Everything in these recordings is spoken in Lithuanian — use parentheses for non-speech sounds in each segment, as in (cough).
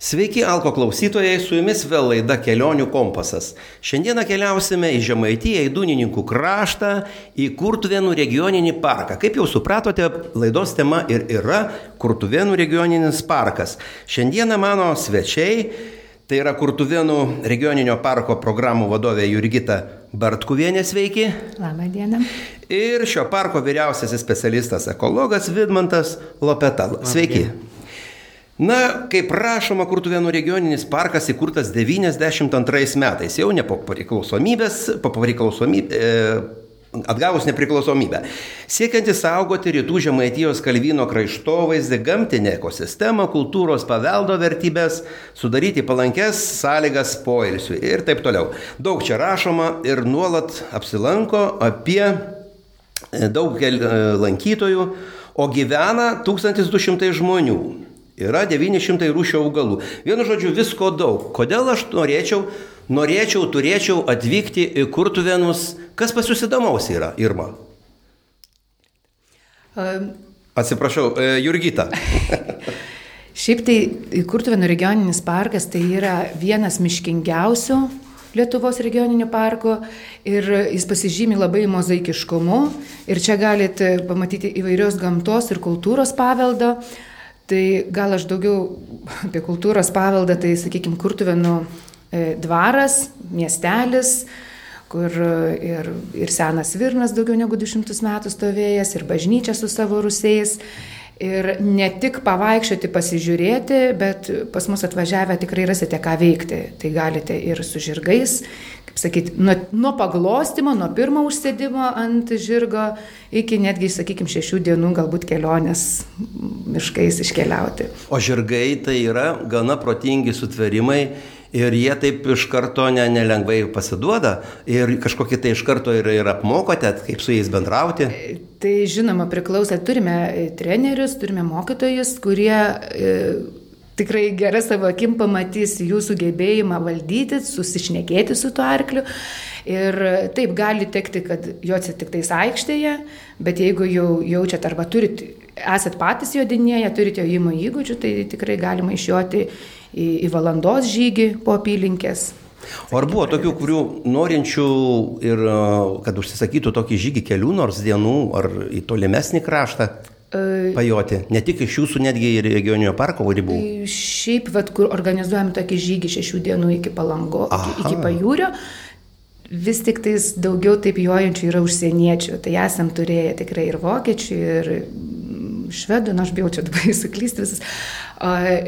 Sveiki, Alko klausytojai, su jumis vėl laida Kelionių kompasas. Šiandieną keliausime į Žemaitiją, į Dunininkų kraštą, į Kurtuvenų regioninį parką. Kaip jau supratote, laidos tema ir yra Kurtuvenų regioninis parkas. Šiandieną mano svečiai, tai yra Kurtuvenų regioninio parko programų vadovė Jurgita Bartkuvienė, sveiki. Labą dieną. Ir šio parko vyriausiasis specialistas ekologas Vidmantas Lopeta. Sveiki. Labą dieną. Na, kaip rašoma, Kurtuvėnų regioninis parkas įkurtas 92 metais, jau ne po priklausomybės, po priklausomybės. E, atgavus nepriklausomybę. Siekiantis saugoti rytų Žemaitijos Kalvino kraštovaizdį, gamtinę ekosistemą, kultūros paveldo vertybės, sudaryti palankes sąlygas poilsiui ir taip toliau. Daug čia rašoma ir nuolat apsilanko apie e, daug e, lankytojų, o gyvena 1200 žmonių yra 900 rūšių augalų. Vienu žodžiu, visko daug. Kodėl aš norėčiau, norėčiau, turėčiau atvykti į Kurtuvenus? Kas pas jūs įdomaus yra, Irma? Um, Atsiprašau, e, Jurgita. (laughs) Šiaip tai Kurtuvenų regioninis parkas tai yra vienas miškingiausių Lietuvos regioninių parkų ir jis pasižymi labai mozaikiškumu ir čia galite pamatyti įvairios gamtos ir kultūros paveldo. Tai gal aš daugiau apie kultūros paveldą, tai sakykime, Kurtuvenų e, dvaras, miestelis, kur ir, ir senas Virnas daugiau negu 200 metų stovėjęs, ir bažnyčia su savo rusėjais. Ir ne tik pavaikščioti, pasižiūrėti, bet pas mus atvažiavę tikrai rasite ką veikti. Tai galite ir su žirgais, kaip sakyti, nuo, nuo paglostimo, nuo pirmo užsėdimo ant žirgo iki netgi, sakykime, šešių dienų galbūt kelionės miškais iškeliauti. O žirgai tai yra gana protingi sutverimai. Ir jie taip iš karto ne, nelengvai pasiduoda ir kažkokį tai iš karto ir, ir apmokote, kaip su jais bendrauti. Tai žinoma priklauso, turime trenerius, turime mokytojus, kurie e, tikrai gera savo akim pamatys jūsų gebėjimą valdyti, susišnekėti su tuo arkliu. Ir taip gali tekti, kad jodsit tik tais aikštėje, bet jeigu jau jaučiat arba turit, esat patys jodinėje, turite jojimo įgūdžių, tai tikrai galima išjoti į, į valandos žygį po apylinkės. O ar buvo tokių, kurių norinčių ir kad užsisakytų tokį žygį kelių nors dienų ar į tolimesnį kraštą? Pajoti, ne tik iš jūsų, netgi ir regioninio parko ribų. Šiaip, vat, kur organizuojam tokį žygį šešių dienų iki palango, Aha. iki, iki pajūrio, vis tik tais daugiau taip jojančių yra užsieniečių. Tai esam turėję tikrai ir vokiečių, ir švedų, nors bijau čia dabar (laughs) suklysti visas.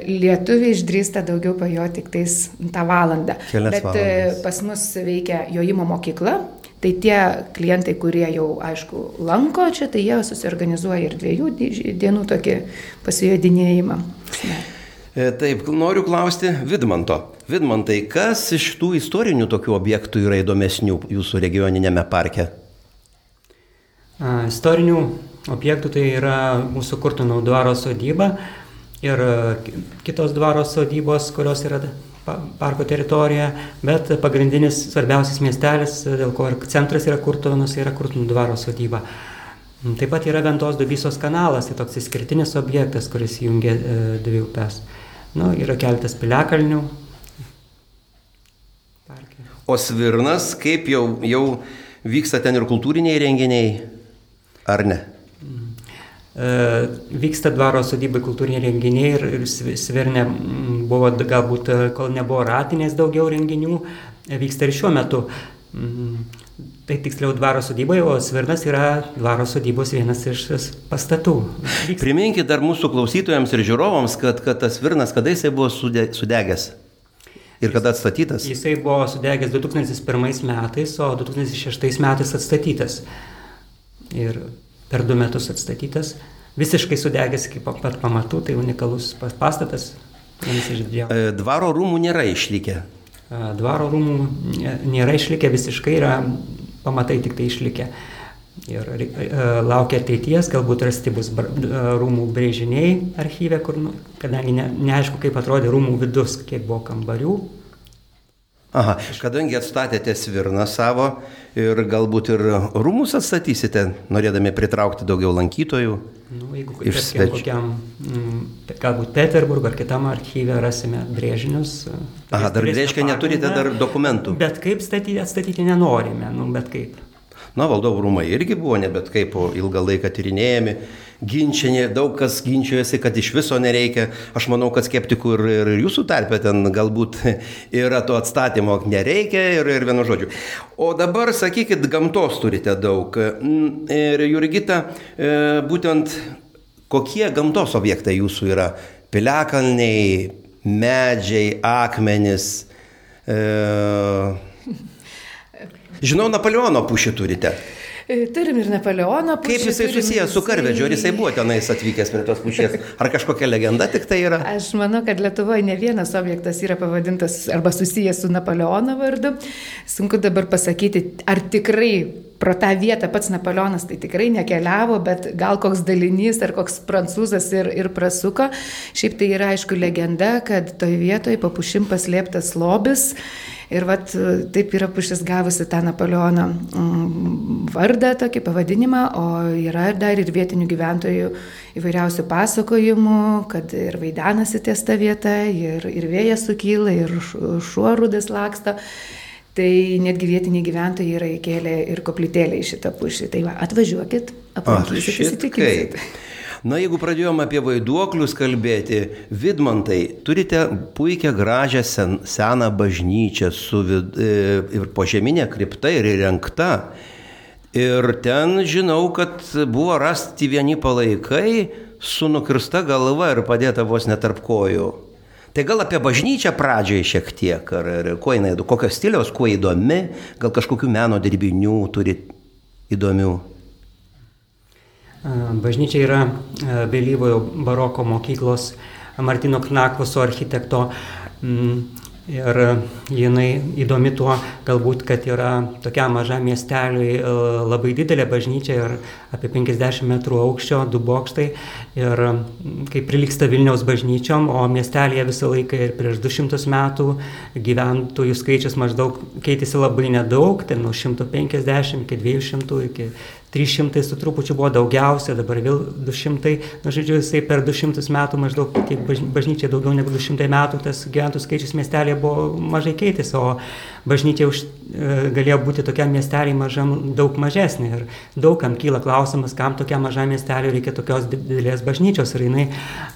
Lietuviai išdrįsta daugiau pajoti tik tais tą valandą. Kelias Bet e, valandas. pas mus veikia jojimo mokykla, Tai tie klientai, kurie jau, aišku, lanko čia, tai jie susiorganizuoja ir dviejų dienų tokį pasijodinėjimą. E, taip, noriu klausti Vidmanto. Vidmantai, kas iš tų istorinių tokių objektų yra įdomesnių jūsų regioninėme parke? A, istorinių objektų tai yra mūsų Kurtų dvaro sodyba ir kitos dvaro sodybos, kurios yra parko teritoriją, bet pagrindinis svarbiausias miestelis, dėl ko ir centras yra Kurtonas, yra Kurtonų dvaro sodyba. Taip pat yra Ventos dubysos kanalas, tai toks išskirtinis objektas, kuris jungia e, dvi upes. Nu, yra keletas piliakalnių. Parke. O Svirnas, kaip jau, jau vyksta ten ir kultūriniai renginiai, ar ne? E, vyksta dvaro sodybai kultūriniai renginiai ir, ir Svirne buvo galbūt, e, kol nebuvo ratinės daugiau renginių, e, vyksta ir šiuo metu. Tai tiksliau dvaro sodybai, o Svirnas yra dvaro sodybos vienas iš pastatų. Vyksta. Priminkit dar mūsų klausytojams ir žiūrovams, kad, kad tas Svirnas kada jisai buvo sudegęs. Ir kada atstatytas? Jisai buvo sudegęs 2001 metais, o 2006 metais atstatytas. Ir per du metus atstatytas, visiškai sudegęs iki pat pamatų, tai unikalus pastatas. E, dvaro rūmų nėra išlikę. E, dvaro rūmų nėra išlikę visiškai, yra pamatai tik tai išlikę. Ir e, laukia ateities, galbūt rasti bus rūmų brėžiniai archyve, kur, nu, kadangi ne, neaišku, kaip atrodė rūmų vidus, kiek buvo kambarių. Aha, kadangi atstatėte svirną savo ir galbūt ir rūmus atstatysite, norėdami pritraukti daugiau lankytojų. Nu, jeigu tarkim, kokiam, mm, galbūt Peterburgo ar kitam archyve rasime brėžinius. Aha, dar reiškia, neturite dar dokumentų. Bet kaip statyti, atstatyti nenorime, nu, bet kaip. Na, valdovų rūmai irgi buvo ne bet kaip ilgą laiką tyrinėjami, ginčiami, daug kas ginčijosi, kad iš viso nereikia. Aš manau, kad skeptikų ir, ir jūsų tarpe ten galbūt (laughs) yra to atstatymo nereikia ir, ir vienu žodžiu. O dabar sakykit, gamtos turite daug. Ir Jurgita, e, būtent kokie gamtos objektai jūsų yra? Piliakalniai, medžiai, akmenys. E, Žinau, Napoleono pušį turite. E, turim ir Napoleono pušį. Kaip jisai susijęs su karvedžiu, ar jisai buvo tenais atvykęs prie tos pušies, ar kažkokia legenda tik tai yra? Aš manau, kad Lietuvoje ne vienas objektas yra pavadintas arba susijęs su Napoleono vardu. Sunku dabar pasakyti, ar tikrai pro tą vietą pats Napoleonas tai tikrai nekeliavo, bet gal koks dalinys ar koks prancūzas ir, ir prasuko. Šiaip tai yra aišku legenda, kad toje vietoje papušim paslėptas lobis Ir vat, taip yra pušis gavusi tą Napoleono mm, vardą, tokį pavadinimą, o yra dar ir vietinių gyventojų įvairiausių pasakojimų, kad ir vaidenasi ties ta vieta, ir, ir vėjas sukyla, ir šuo rudas laksto. Tai netgi vietiniai gyventojai yra įkėlę ir koplytėlę į šitą pušį. Tai va, atvažiuokit, aplankysit, įsitikinsit. Na, jeigu pradėjom apie vaiduoklius kalbėti, Vidmantai, turite puikią gražią sen, seną bažnyčią su vid, e, ir požeminė kripta ir įrengta. Ir ten žinau, kad buvo rasti vieni palaikai su nukirsta galva ir padėta vos netarp kojų. Tai gal apie bažnyčią pradžiai šiek tiek, ar, ar kuo jinai, kokio stiliaus, kuo įdomi, gal kažkokių meno dirbinių turi įdomių. Bažnyčia yra vėlyvojo baroko mokyklos Martino Knakvoso architekto Ir jinai įdomi tuo, galbūt, kad yra tokiam mažam miesteliui labai didelė bažnyčia ir apie 50 metrų aukščio, du bokštai. Ir kaip priliksta Vilniaus bažnyčiom, o miestelėje visą laiką ir prieš 200 metų gyventojų skaičius maždaug keitėsi labai nedaug, ten nuo 150 iki 200 iki 300 su trupučiu buvo daugiausia, dabar vėl 200, na žodžiu, jisai per 200 metų maždaug, tiek bažnyčia daugiau negu 200 metų, tas gyventojų skaičius miestelėje buvo mažai keitėsi, o bažnyčia už, e, galėjo būti tokiam miesteliai mažam daug mažesnė. Ir daugam kyla klausimas, kam tokiam mažam miesteliui reikia tokios didelės bažnyčios. Ir jinai,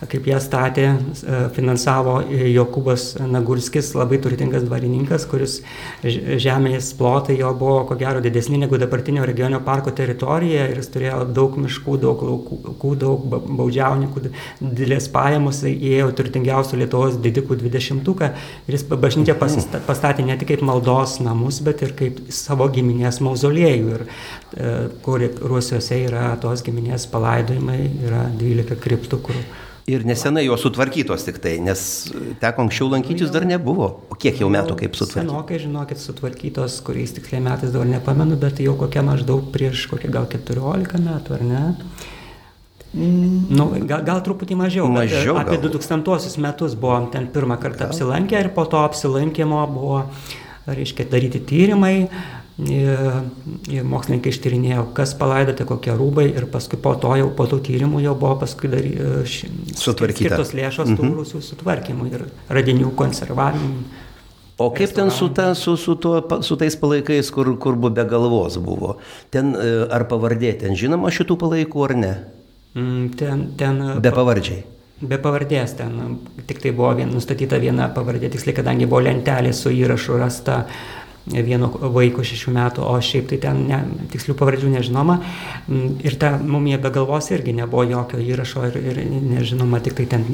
kaip ją statė, e, finansavo Jokubas Nagurskis, labai turtingas dvarininkas, kuris žemės plotai jo buvo ko gero didesni negu dabartinio regioninio parko teritorija ir jis turėjo daug miškų, daug laukų, daug baudžiaunikų, didelės pajamos, įėjo turtingiausių Lietuvos didikų dvidešimtuką ir jis bažnyčią pastatė ne tik kaip maldos namus, bet ir kaip savo giminės mauzoliejų. Ir e, kur Ruosiuose yra tos giminės palaidojimai, yra 12 kriptų, kur Ir nesenai jos sutvarkytos tik tai, nes teko anksčiau lankytis dar nebuvo. O kiek jau metų kaip sutvarkytos? Senokai, žinokit, sutvarkytos, kuriais tiksliai metais dabar nepamenu, bet jau kokia maždaug prieš kokią gal 14 metų, ar ne? Nu, gal, gal truputį mažiau. mažiau apie 2000 metus buvom ten pirmą kartą apsilankę ir po to apsilankėmo buvo reiškia, daryti tyrimai. Ir mokslininkai ištyrinėjo, kas palaidoti, kokie rūbai ir paskui po to jau, po tų tyrimų jau buvo paskui dar skirtos lėšos tų mhm. rūsių sutvarkymui ir radinių konservavimui. O kaip ten su, ta, su, su, tuo, su tais palaikais, kur, kur buvo be galvos buvo? Ten e, ar pavardė, ten žinoma šitų palaikų ar ne? Mm, ten, ten, be pavardžiai. Be pavardės ten, tik tai buvo vien, nustatyta viena pavardė, tiksliai, kadangi buvo lentelė su įrašu rasta vieno vaiko šešių metų, o šiaip tai ten ne, tikslių pavardžių nežinoma. Mm, ir ta mumija be galvos irgi nebuvo jokio įrašo ir, ir nežinoma, tik tai ten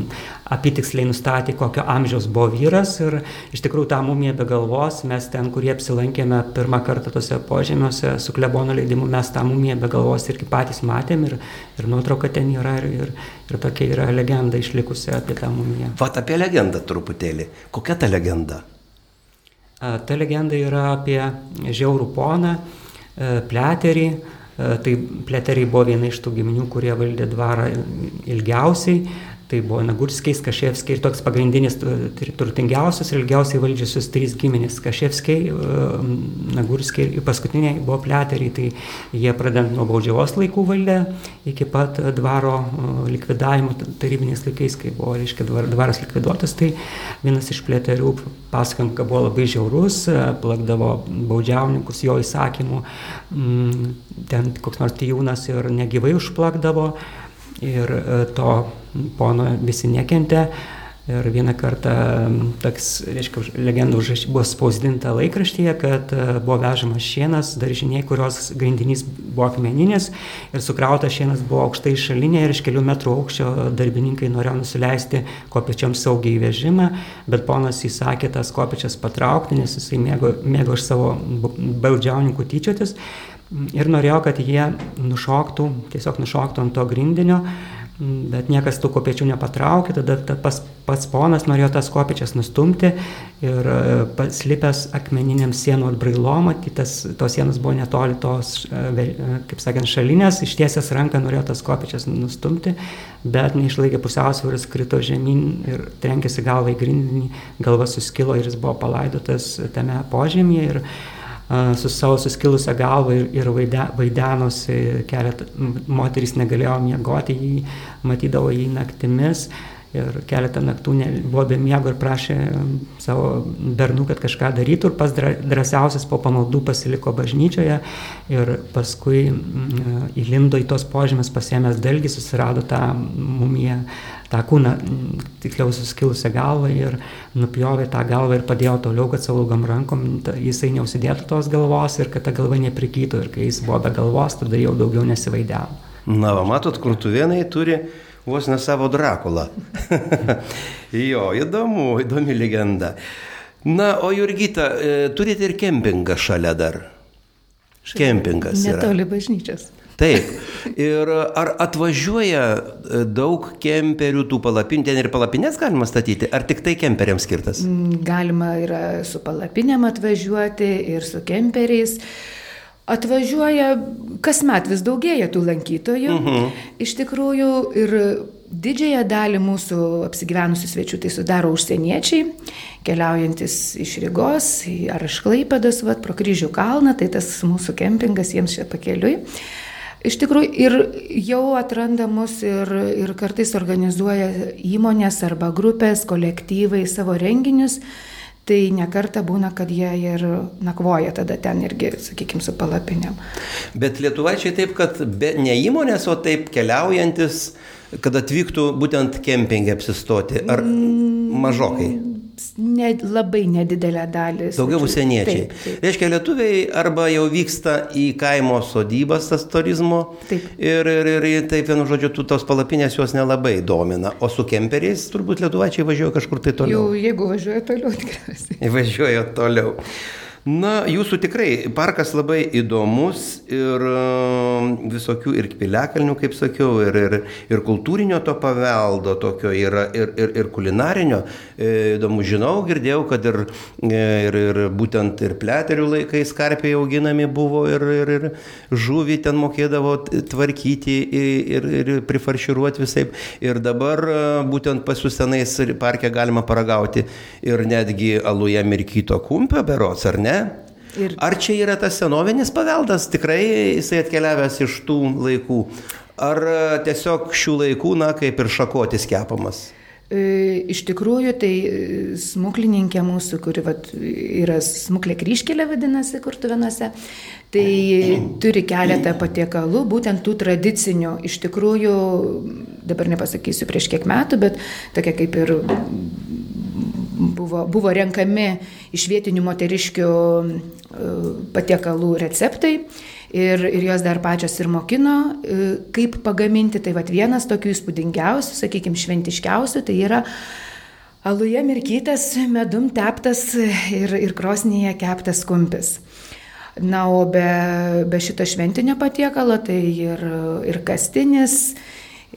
apitiksliai nustatė, kokio amžiaus buvo vyras. Ir iš tikrųjų tą mumiją be galvos mes ten, kurie apsilankėme pirmą kartą tose požemiuose su klebono leidimu, mes tą mumiją be galvos irgi patys matėm ir, ir nuotrauka ten yra ir, ir, ir tokia yra legenda išlikusi apie tą mumiją. Vat apie legendą truputėlį. Kokia ta legenda? Ta legenda yra apie žiaurų poną, pleterį. Tai pleteriai buvo viena iš tų giminių, kurie valdė dvarą ilgiausiai. Tai buvo Nagurskiai, Kaševskiai ir toks pagrindinis turtingiausias ir ilgiausiai valdžiusius trys giminės. Kaševskiai, Nagurskiai ir paskutiniai buvo plėteriai, tai jie pradedant nuo baudžiavos laikų valdė iki pat dvaro likvidavimo tarybiniais laikais, kai buvo, reiškia, dvaras likviduotas, tai vienas iš plėterių pasakant, kad buvo labai žiaurus, plakdavo baudžiauninkus jo įsakymų, ten koks nors tijūnas ir negyvai užplakdavo ir e, to pono visi nekentė. Ir vieną kartą toks, reiškia, legenda buvo spausdinta laikraštyje, kad e, buvo vežamas šienas, daržiniai, kurios grindinys buvo akmeninis ir sukrautas šienas buvo aukštai šalinė ir iš kelių metrų aukščio darbininkai norėjo nusileisti kopečiam saugiai vežimą, bet ponas įsakė tas kopečias patraukti, nes jisai mėgo, mėgo iš savo baudžiauninkų tyčiotis ir norėjo, kad jie nušoktų, tiesiog nušoktų ant to grindinio, bet niekas tų kopiečių nepatraukė, tada ta pas, pats ponas norėjo tas kopiečias nustumti ir e, paslipęs akmeniniam sienų atbrailom, kitas tos sienos buvo netoli tos, e, e, kaip sakant, šalinės, ištiesęs ranką norėjo tas kopiečias nustumti, bet neišlaikė pusiausvėros, krito žemyn ir trenkėsi galvą į grindinį, galva suskilo ir jis buvo palaidotas tame požemyje. Ir, su savo suskilusią galvą ir, ir vaide, vaidenosi, keletą moterys negalėjo miegoti, jį matydavo jį naktimis ir keletą naktų ne, buvo be miego ir prašė savo bernų, kad kažką darytų ir pas drąsiausias po pamaldų pasiliko bažnyčioje ir paskui įlindo į tos požemės pasėmęs dalgį, susirado tą mumiją tą kūną, tiksliau suskilusią galvą ir nupjovė tą galvą ir padėjo toliau, kad savo ilgam rankom jisai neusidėtų tos galvos ir kad ta galva neprikytų ir kai jis buvo be galvos, tada jau daugiau nesivaidėjo. Na, va, matot, kurtuvienai turi vos ne savo Drakulą. (laughs) jo, įdomu, įdomi legenda. Na, o Jurgita, e, turite ir kempingą šalia dar. Kempingas. Netoli bažnyčios. Taip. Ir ar atvažiuoja e, daug kemperių, tų palapinių, ten ir palapinės galima statyti, ar tik tai kemperiams skirtas? Mm, galima yra su palapinėm atvažiuoti ir su kemperiais. Atvažiuoja, kasmet vis daugėja tų lankytojų. Uh -huh. Iš tikrųjų, ir didžiąją dalį mūsų apsigyvenusių svečių tai sudaro užsieniečiai, keliaujantis iš Rygos ar iš Klaipados, vat, pro kryžių kalną, tai tas mūsų kempingas jiems čia pakeliui. Iš tikrųjų, ir jau atranda mus ir, ir kartais organizuoja įmonės arba grupės, kolektyvai savo renginius. Tai nekarta būna, kad jie ir nakvoja tada ten irgi, sakykime, su palapinėm. Bet lietuvaičiai taip, kad be, ne įmonės, o taip keliaujantis, kad atvyktų būtent kempingė apsistoti. Ar mažokai? Ne, labai nedidelę dalį. Daugiau užsieniečiai. Taip, taip. Reiškia, lietuviai arba jau vyksta į kaimo sodybas tas turizmo. Taip. Ir, ir, ir taip, vienu žodžiu, tos palapinės juos nelabai domina. O su kemperiais turbūt lietuvaičiai važiuoja kažkur tai toliau. Jau, jeigu važiuoja toliau, tikriausiai. Važiuoja toliau. Na, jūsų tikrai parkas labai įdomus ir um, visokių ir piliakalnių, kaip sakiau, ir, ir, ir kultūrinio to paveldo tokio yra, ir, ir, ir kulinarinio. E, įdomu, žinau, girdėjau, kad ir, e, ir, ir būtent ir pleterių laikais karpiai auginami buvo ir, ir, ir žuvį ten mokėdavo tvarkyti ir, ir prifarširuoti visai. Ir dabar e, būtent pas jūs tenais parke galima paragauti ir netgi aluje mirkyto kumpio berots, ar ne? Ne? Ir... Ar čia yra tas senovinis paveldas, tikrai jisai atkeliavęs iš tų laikų, ar e, tiesiog šių laikų, na, kaip ir šakotis kepamas? E, iš tikrųjų, tai e, smuklininkė mūsų, kuri vat, yra smuklė kryškelė vadinasi kurtuvenose, tai turi keletą patiekalų, būtent tų tradicinių. Iš tikrųjų, dabar nepasakysiu prieš kiek metų, bet tokia kaip ir buvo, buvo renkami iš vietinių moteriškių e, patiekalų receptai. Ir, ir jos dar pačios ir mokino, e, kaip pagaminti. Tai vad vienas tokių įspūdingiausių, sakykime, šventiškiausių, tai yra aluje mirkytas, medum teptas ir, ir krosnyje keptas kumpis. Na, o be, be šito šventinio patiekalo, tai ir, ir kastinis,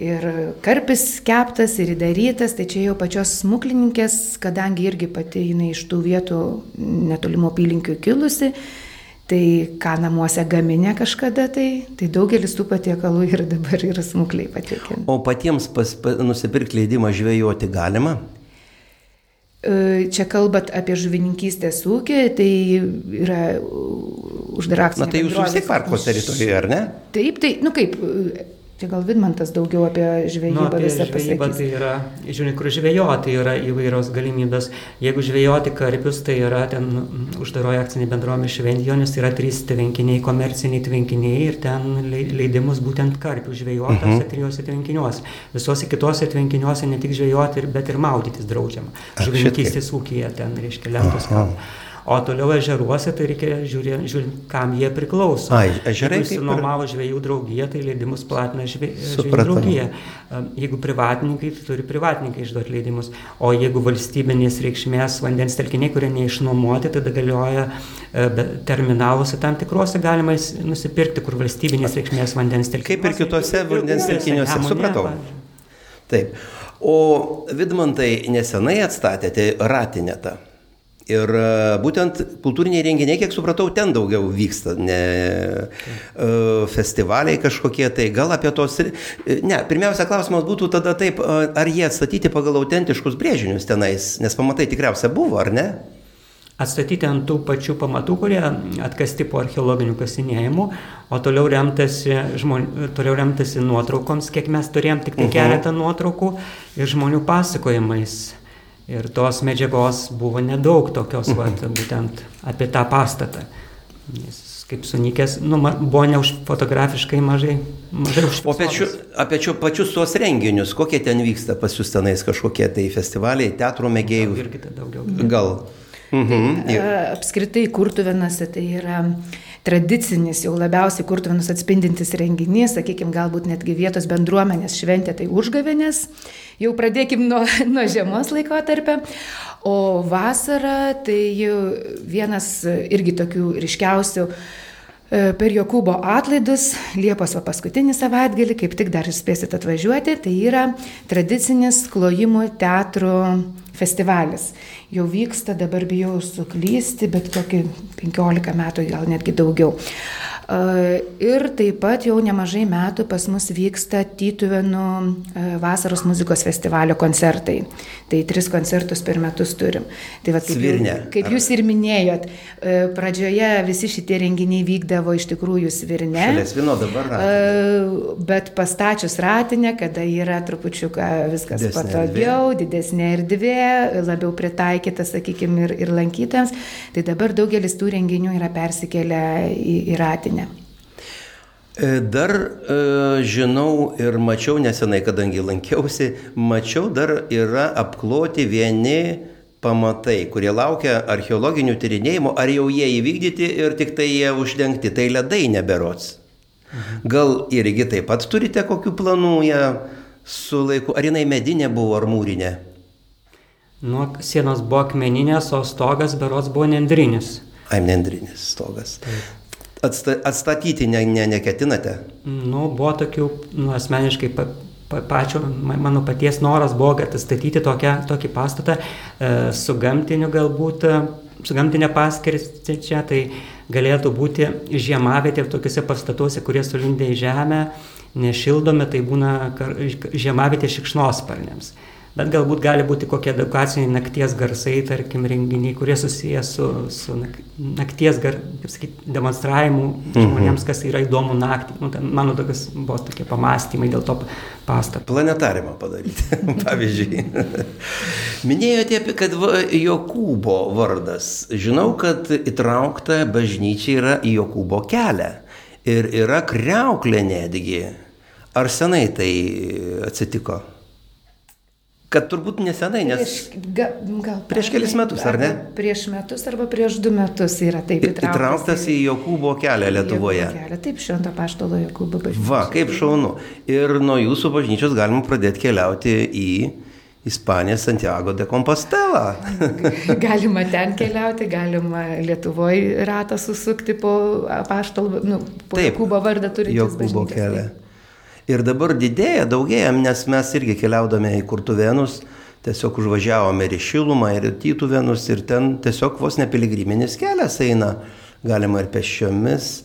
ir karpis keptas, ir įdarytas, tai čia jau pačios smuklininkės, kadangi irgi pati jinai iš tų vietų netolimo apylinkių kilusi, Tai ką namuose gaminė kažkada, tai, tai daugelis tų patiekalų ir dabar yra smukliai patiekiami. O patiems pas, pa, nusipirkti leidimą žvejoti galima? E, čia kalbat apie žuvininkystės ūkį, tai yra uždara akcija. Na tai jūs vis tiek parko teritorijoje, ar ne? Taip, tai, nu kaip, Čia gal Vidmantas daugiau apie žvejybą nu, apie visą žvejybą pasakys. tai yra, žiūrint, kur žvejoti yra įvairios galimybės. Jeigu žvejoti karpius, tai yra ten uždaroji akcinė bendruomenė Šventjonės, yra trys tvenkiniai, komerciniai tvenkiniai ir ten lei- leidimus būtent karpių žvejoti Mhm. tose trijose tvenkiniuose. Visose kitose tvenkiniuose ne tik žvejoti, bet ir maudytis draudžiama. Žuvininkystės ūkija ten, reiškia, lentos Aha. kalba. O toliau ežeruose tai reikia žiūrėti, žiūrint, kam jie priklauso. Ai, ežerai Jeigu kaip ir- žvėjų draugija, tai leidimus platina žvė- žvėjų draugija. Jeigu privatininkai, tai turi privatininkai išduoti leidimus. O jeigu valstybinės reikšmės vandens telkiniai, kurie neišnuomoti, tada galioja e, terminaluose tam tikruose galima nusipirkti, kur valstybinės reikšmės vandens telkiniai. Kaip ir kitose vandens telkiniuose, supratau. Taip. O Vidmantai nesenai atstatėte Ratinetą. Ir e, būtent kultūriniai renginiai, kiek supratau, ten daugiau vyksta, ne e, festivaliai kažkokie, tai gal apie tos... e, Ne, pirmiausia klausimas būtų tada taip, ar jie atstatyti pagal autentiškus brėžinius tenais, nes pamatai tikriausia buvo, ar ne? atstatyti ant tų pačių pamatų, kurie atkasti po archeologinių kasinėjimų, o toliau remtasi, žmon, toliau remtasi nuotraukoms, kiek mes turėjom tik tai keletą nuotraukų ir žmonių pasakojimais. Ir tos medžiagos buvo nedaug tokios, vat, būtent apie tą pastatą. Jis kaip sunikęs, nu, ma- buvo neužfotografiškai mažai, mažai O apie, čiu, apie čiu, pačius tuos renginius, kokie ten vyksta pas jūs tenais kažkokie tai festivaliai, teatro mėgėjų? Irgi tai daugiau. Gal. Mhm. A, Apskritai Kurtuvenose tai yra tradicinis, jau labiausiai Kurtuvenus atspindintis renginys, sakykime, galbūt netgi vietos bendruomenės šventė, tai užgavėnės. Jau pradėkim nuo, (laughs) nuo žiemos laikotarpio. O vasara tai vienas irgi tokių ryškiausių per Jokūbo atlaidus, Liepos va paskutinį savaitgalį, kaip tik dar spėsit atvažiuoti, tai yra tradicinis klojimų teatro festivalis. Jau vyksta, dabar bijau suklysti, bet kokį 15 metų, gal netgi daugiau. Ir taip pat jau nemažai metų pas mus vyksta Tytuvenų vasaros muzikos festivalio koncertai. Tai tris koncertus per metus turim. Tai va, kaip, Svirne, kaip jūs ir minėjot, pradžioje visi šitie renginiai vykdavo iš tikrųjų svirne. Šalia svino dabar. Ratinė. Bet pastačius ratinę, kada yra trupučiuką viskas Didesnė patogiau, didesnė erdvė, labiau pritaikyta, sakykime, ir, ir lankytams, tai dabar daugelis tų renginių yra persikėlę į, į ratinę. E, Dar e, žinau ir mačiau nesenai, kadangi lankiausi, mačiau dar yra apkloti vieni pamatai, kurie laukia archeologinių tyrinėjimų, ar jau jie įvykdyti ir tik tai jie uždengti, tai ledai neberots. Gal irgi taip pat turite kokių planų ją su laiku, ar jinai medinė buvo ar mūrinė? Nuo sienos buvo akmeninės, o stogas berots buvo nendrinis. Ai, nendrinis stogas. Atsta, atstatyti ne, ne, neketinate? Nu, buvo tokių, nu, asmeniškai pa, pa, pačio, ma- mano paties noras buvo, kad atstatyti tokią, tokį pastatą e, su gamtiniu galbūt, e, su gamtinė paskirsti čia, tai galėtų būti žiemavietė tokiuose pastatuose, kurie sulindė į žemę, nešildomi, tai būna kar- žiemavietė šikšnosparniams. Bet galbūt gali būti kokie edukaciniai nakties garsai, tarkim, renginiai, kurie susiję su, su nak- nakties gar, sakyt, demonstravimu žmonėms, kas yra įdomu naktį. Nu, ten, mano tokias buvo tokie pamastymai dėl to pastato. Planetarimą padaryti, (laughs) pavyzdžiui. Minėjote, apie, kad Jokūbo vardas. Žinau, kad įtraukta bažnyčia yra į Jokūbo kelią. Ir yra kreuklė netgi. Ar senai tai atsitiko? Kad turbūt nesenai, nes Prieš, ga, gal, Prieš kelis metus, ar ne? Prieš metus arba prieš du metus yra taip įtrauktas. įtrauktas į Jokūbo kelią Lietuvoje. Kelią. Taip, Švento Paštalo Jokūbo bažnyčia. Va, kaip šaunu. Ir nuo jūsų bažnyčios galima pradėti keliauti į Ispaniją Santiago de Compostela. (laughs) Galima ten keliauti, galima Lietuvoje ratą susukti po paštalą, nu, po Taip, Jokūbo vardą turintį. Jokūbo kelią. Ir dabar didėja, daugėja, nes mes irgi keliaudame į Kurtuvenus, tiesiog užvažiavome ir į Šilumą, ir į Tytuvenus, ir ten tiesiog vos ne piligriminis kelias eina. galima ir pešiomis.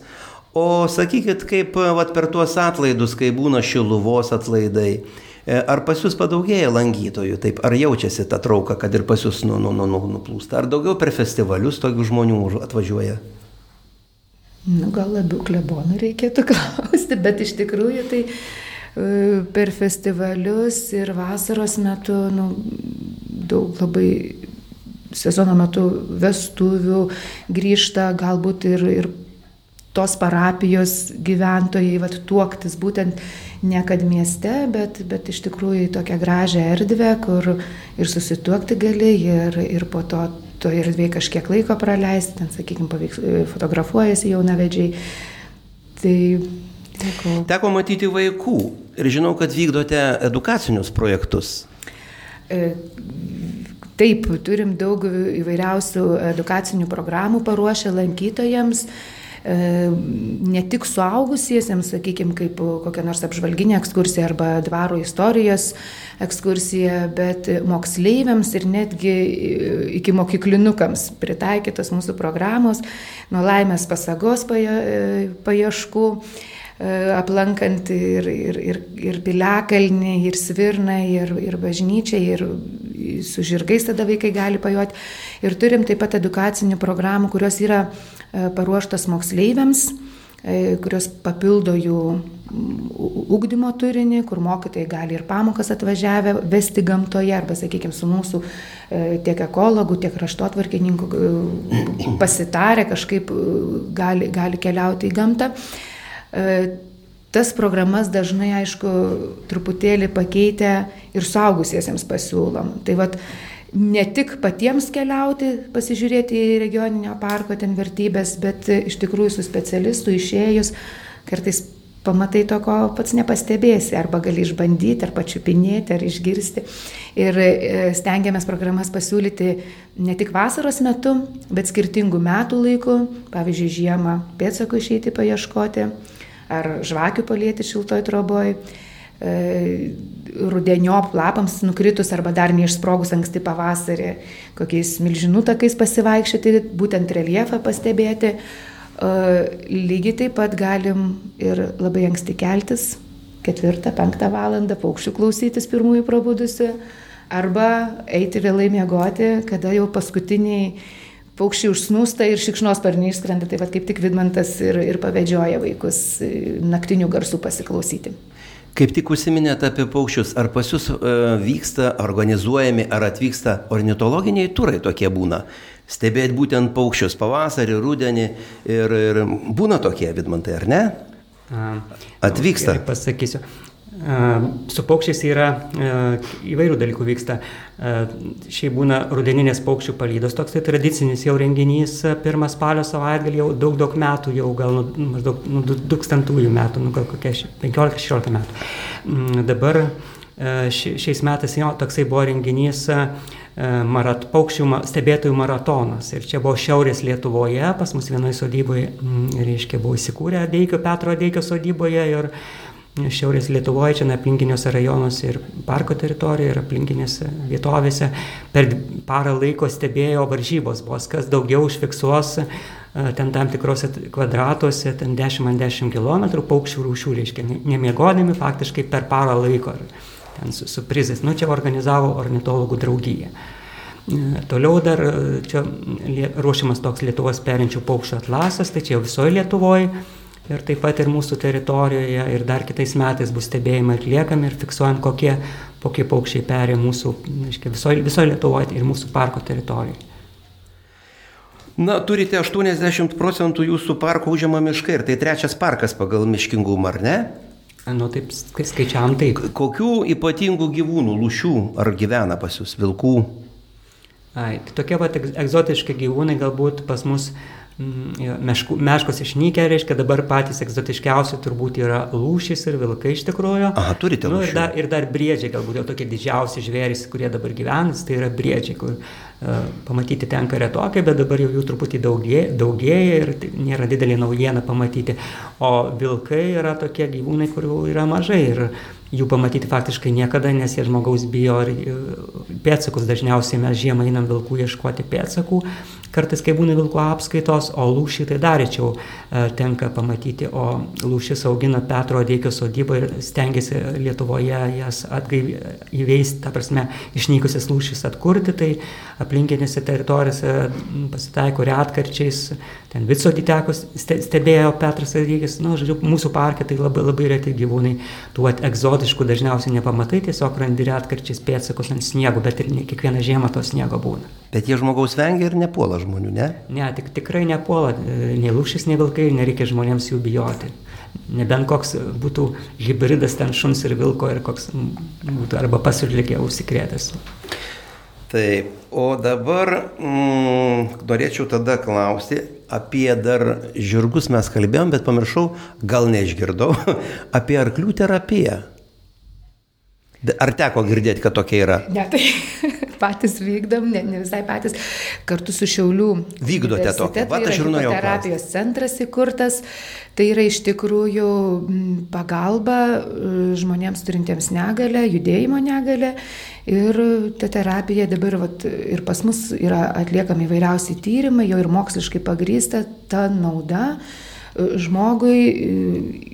O sakykit, kaip vat, per tuos atlaidus, kai būna šiluvos atlaidai, e, ar pas jūs padaugėja lankytojų, taip, ar jaučiasi ta trauka, kad ir pas jūs nu, nu, nu, nu, nuplūsta, ar daugiau per festivalius tokių žmonių atvažiuoja? Nu, gal labiau klebonų reikėtų (laughs) klausti, bet iš tikrųjų tai e, per festivalius ir vasaros metu nu, daug labai sezono metu vestuvių grįžta galbūt ir, ir tos parapijos gyventojai, vat, tuoktis būtent ne kad mieste, bet, bet iš tikrųjų į tokią gražią erdvę, kur ir susituokti gali, ir, ir po to toje erdvėje kažkiek laiko praleisti, ten, sakykime, fotografuojasi jaunavedžiai. Tai teko. Teko matyti vaikų ir žinau, kad vykdote edukacinius projektus. E, taip, turim daug įvairiausių edukacinių programų paruošę lankytojams. E, ne tik suaugusiesiems, sakykime, kaip kokia nors apžvalginė ekskursija arba dvaro istorijos ekskursija, bet moksleiviams ir netgi iki mokyklinukams pritaikytos mūsų programos nuo laimės pasagos paieškų e, aplankant ir, ir, ir, ir piliakalnį, ir svirną, ir, ir bažnyčią, ir su žirgais tada vaikai gali pajoti. Ir turim taip pat edukacinių programų, kurios yra E, paruoštas moksleiviams, e, kurios papildo jų ugdymo turinį, kur mokytojai gali ir pamokas atvažiavę vesti gamtoje, arba, sakykime, su mūsų e, tiek ekologų, tiek raštotvarkininkų pasitarę kažkaip gali, gali keliauti į gamtą. Tas programas dažnai, aišku, truputėlį pakeitę ir suaugusiesiems pasiūlom. Tai vad, ne tik patiems keliauti, pasižiūrėti į regioninio parko ten vertybės, bet iš tikrųjų su specialistu išėjus kartais pamatai to, ko pats nepastebėsi, arba gali išbandyti, ar pačiupinėti, ar išgirsti. Ir e, stengiamės programas pasiūlyti ne tik vasaros metu, bet skirtingų metų laikų, pavyzdžiui, žiemą pėdsakų išeiti paieškoti, ar žvakių palėti šiltoj troboj E, rudeniop lapams nukritus arba dar neišsprogus anksti pavasarį, kokiais milžinų takais pasivaikščioti, būtent reliefą pastebėti. E, lygiai taip pat galim ir labai anksti keltis, ketvirtą, penktą valandą, paukščių klausytis pirmųjų prabudusių, arba eiti vėlai miegoti, kada jau paskutiniai paukščiai užsnūsta ir šikšnosparniai išskrenda, taip pat kaip tik Vidmantas ir, ir pavedžioja vaikus naktinių garsų pasiklausyti. Kaip tik užsiminėte apie paukščius, ar pas jūs e, vyksta, organizuojami, ar atvyksta ornitologiniai turai tokie būna? Stebėti būtent paukščius pavasarį, rudenį ir, ir būna tokie vidmantai, ar ne? Atvyksta. Pasakysiu. Su paukščiais yra įvairių dalykų vyksta. Šiaip būna rudeninės paukščių palydos, toks tai tradicinis jau renginys, pirmas spalio savaitgalį jau daug, daug metų, jau gal nu, maždaug nu, 2000 metų, nu, gal kokie 15-16 metų. Mm, dabar šiais metais jo toksai buvo renginys marat, paukščių stebėtojų maratonas. Ir čia buvo Šiaurės Lietuvoje, pas mus vienoje sodyboje, mm, reiškia, buvo įsikūrę Deikio, Petro Deikio sodyboje ir Šiaurės Lietuvoje, čia aplinkiniuose rajonuose ir parko teritorijoje, ir aplinkinėse vietovėse per parą laiko stebėjo varžybos, vos kas daugiau užfiksuos e, ten tam tikrose kvadratuose, ten 10 ant 10 km paukščių rūšių, reiškia, nemiegodami faktiškai per parą laiko, ten su, su prizais. Nu, čia organizavo ornitologų draugija. E, toliau dar e, čia ruošiamas toks Lietuvos perinčių paukščių atlasas, tai čia jau visoje Lietuvoje ir taip pat ir mūsų teritorijoje ir dar kitais metais bus stebėjimai atliekami ir fiksuojant, kokie, kokie paukščiai perė mūsų, visoje viso Lietuvoje ir mūsų parko teritorijoje. Na, turite 80 procentų jūsų parko užima miškai ir tai trečias parkas pagal miškingumą, ar ne? Nu, taip skaičiam taip. Kokių ypatingų gyvūnų, lūšių ar gyvena pas jūs, vilkų? Ai, tai tokie pat egzotiški gyvūnai galbūt pas mus Mm, meškų, meškos išnykę, reiškia dabar patys egzotiškiausi turbūt yra lūšys ir vilkai iš tikrųjų. Aha, turite nu, ir, dar, ir dar briedžiai, galbūt jau tokie didžiausi žvėrys, kurie dabar gyvena, tai yra briedžiai, kur pamatyti tenka retokai, bet dabar jau jų truputį daugėja, daugėja ir tai nėra didelė naujiena pamatyti. O vilkai yra tokie gyvūnai, kurių yra mažai. Ir jų pamatyti faktiškai niekada, nes jie žmogaus bijo ir pėtsakus dažniausiai mes žiemą einam vilkų ieškoti pėtsakų, kartais kai būna vilkų apskaitos, o lūšį tai dar rečiau e, tenka pamatyti, o lūšis augina Petro Adeikio sodybą ir stengiasi Lietuvoje jas atgaiv... įveisti, ta prasme, išnykusias lūšis atkurti, tai aplinkinėse teritorijose pasitaiko retkarčiais, ten Vitsodį teko stebėjo Petras Adeikis, na, nu, žodžiu, mūsų parke tai labai, labai reti gyvūnai, tų egzotų egzotiškų dažniausiai nepamatai, tiesiog randi retkarčiais pėdsakus ant sniego, bet ir ne kiekvieną žiemą to sniego būna. Bet jie žmogaus vengia ir nepuola žmonių, ne? Ne, tik, tikrai nepuola, nei lūšis, nei vilkai, nereikia žmonėms jų bijoti. Nebent koks būtų hybridas ten šuns ir vilko ir koks būtų arba pasilikė užsikrėtęs. Taip, o dabar mm, norėčiau tada klausti, apie dar žirgus mes kalbėjom, bet pamiršau, gal neišgirdau, (laughs) apie arklių terapiją. Ar teko girdėti, kad tokia yra? Ne, tai (laughs) patys vykdom, ne, ne visai patys, kartu su Šiaulių. Vykdote tokią, va, aš ir norėjau. Terapijos centras įkurtas, tai yra iš tikrųjų pagalba žmonėms turintiems negalę, judėjimo negalę. Ir ta terapija dabar vat, ir pas mus yra atliekami įvairiausi tyrimai, jau ir moksliškai pagrįsta ta nauda žmogui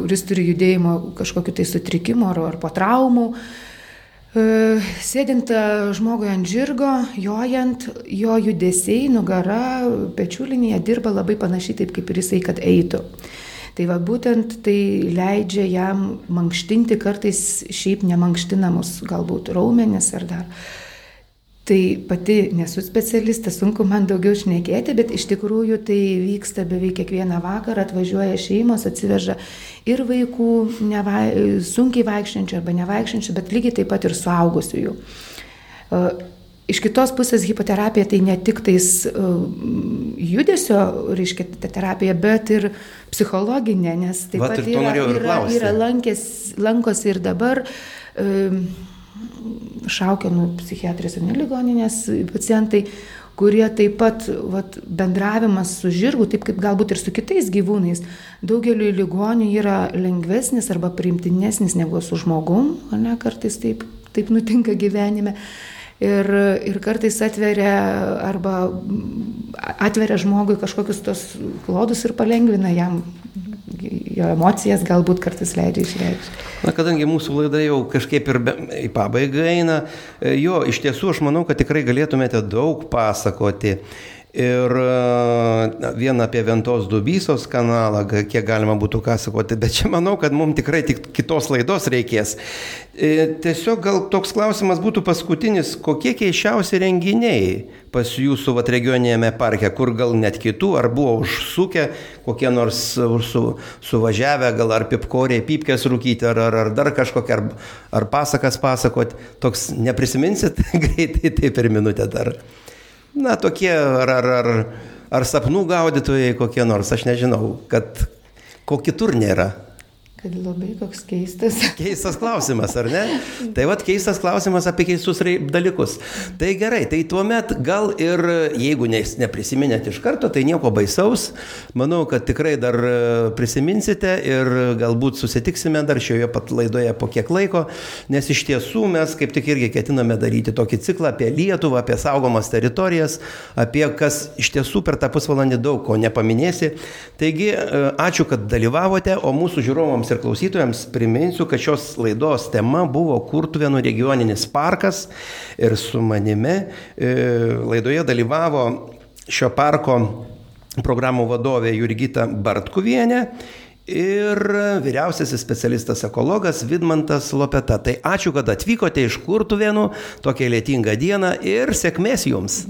kuris turi judėjimo kažkokiu tai sutrikimu ar, ar po traumų. E, sėdint žmogui ant žirgo, jojant, jo judesiai, nugara, pečių linija dirba labai panašiai taip, kaip ir jisai, kad eitų. Tai va būtent tai leidžia jam mankštinti kartais šiaip nemankštinamus galbūt raumenis ar dar Tai pati nesu specialistė, sunku man daugiau šnekėti, bet iš tikrųjų tai vyksta beveik kiekvieną vakarą, atvažiuoja šeimos, atsiveža ir vaikų neva, sunkiai vaikščiančių arba nevaikščiančių, bet lygiai taip pat ir suaugusiųjų. E, iš kitos pusės hipoterapija tai ne tik tais e, judesio, reiškia, terapija, bet ir psichologinė, nes taip Vat pat yra, yra, yra lankės, lankosi ir dabar. Um, šaukiamų psichiatrijos ir neligoninės pacientai, kurie taip pat vat, bendravimas su žirgu, taip kaip galbūt ir su kitais gyvūnais, daugeliu ligonių yra lengvesnis arba priimtinesnis negu su žmogum, o ne kartais taip, taip nutinka gyvenime. Ir, ir kartais atveria arba atveria žmogui kažkokius tos klodus ir palengvina jam jo emocijas galbūt kartais leidžia išreikšti. Na, kadangi mūsų laida jau kažkaip ir be, į pabaigą eina, e, jo, iš tiesų aš manau, kad tikrai galėtumėte daug pasakoti. Ir vieną apie Ventos Dubysos kanalą, kiek galima būtų ką sakoti, bet čia manau, kad mums tikrai tik kitos laidos reikės. E, tiesiog gal toks klausimas būtų paskutinis, kokie keiščiausi renginiai pas jūsų vat, regioninėme parke, kur gal net kitų, ar buvo užsukę, kokie nors su, suvažiavę, gal ar pipkoriai, pipkės rūkyti, ar, ar, ar dar kažkokia, ar, ar pasakas pasakot, toks neprisiminsit (laughs) greitai, tai per minutę dar na, tokie ar, ar, ar, ar sapnų gaudytojai kokie nors, aš nežinau, kad ko kitur nėra. Kad labai koks keistas. (laughs) Keistas klausimas, ar ne? Tai vad keistas klausimas apie keistus dalykus. Tai gerai, tai tuomet gal ir jeigu neprisiminėt iš karto, tai nieko baisaus. Manau, kad tikrai dar e, prisiminsite ir galbūt susitiksime dar šioje pat laidoje po kiek laiko, nes iš tiesų mes kaip tik irgi ketiname daryti tokį ciklą apie Lietuvą, apie saugomas teritorijas, apie kas iš tiesų per tą pusvalandį daug ko nepaminėsi. Taigi, e, ačiū, kad dalyvavote, o mūsų žiūrovams klausytojams ir klausytojams priminsiu, kad šios laidos tema buvo Kurtuvėnų regioninis parkas ir su manimi e, laidoje dalyvavo šio parko programų vadovė Jurgita Bartkuvienė ir vyriausiasis specialistas ekologas Vidmantas Lopeta. Tai ačiū, kad atvykote iš Kurtuvėnų tokią lietingą dieną ir sėkmės jums.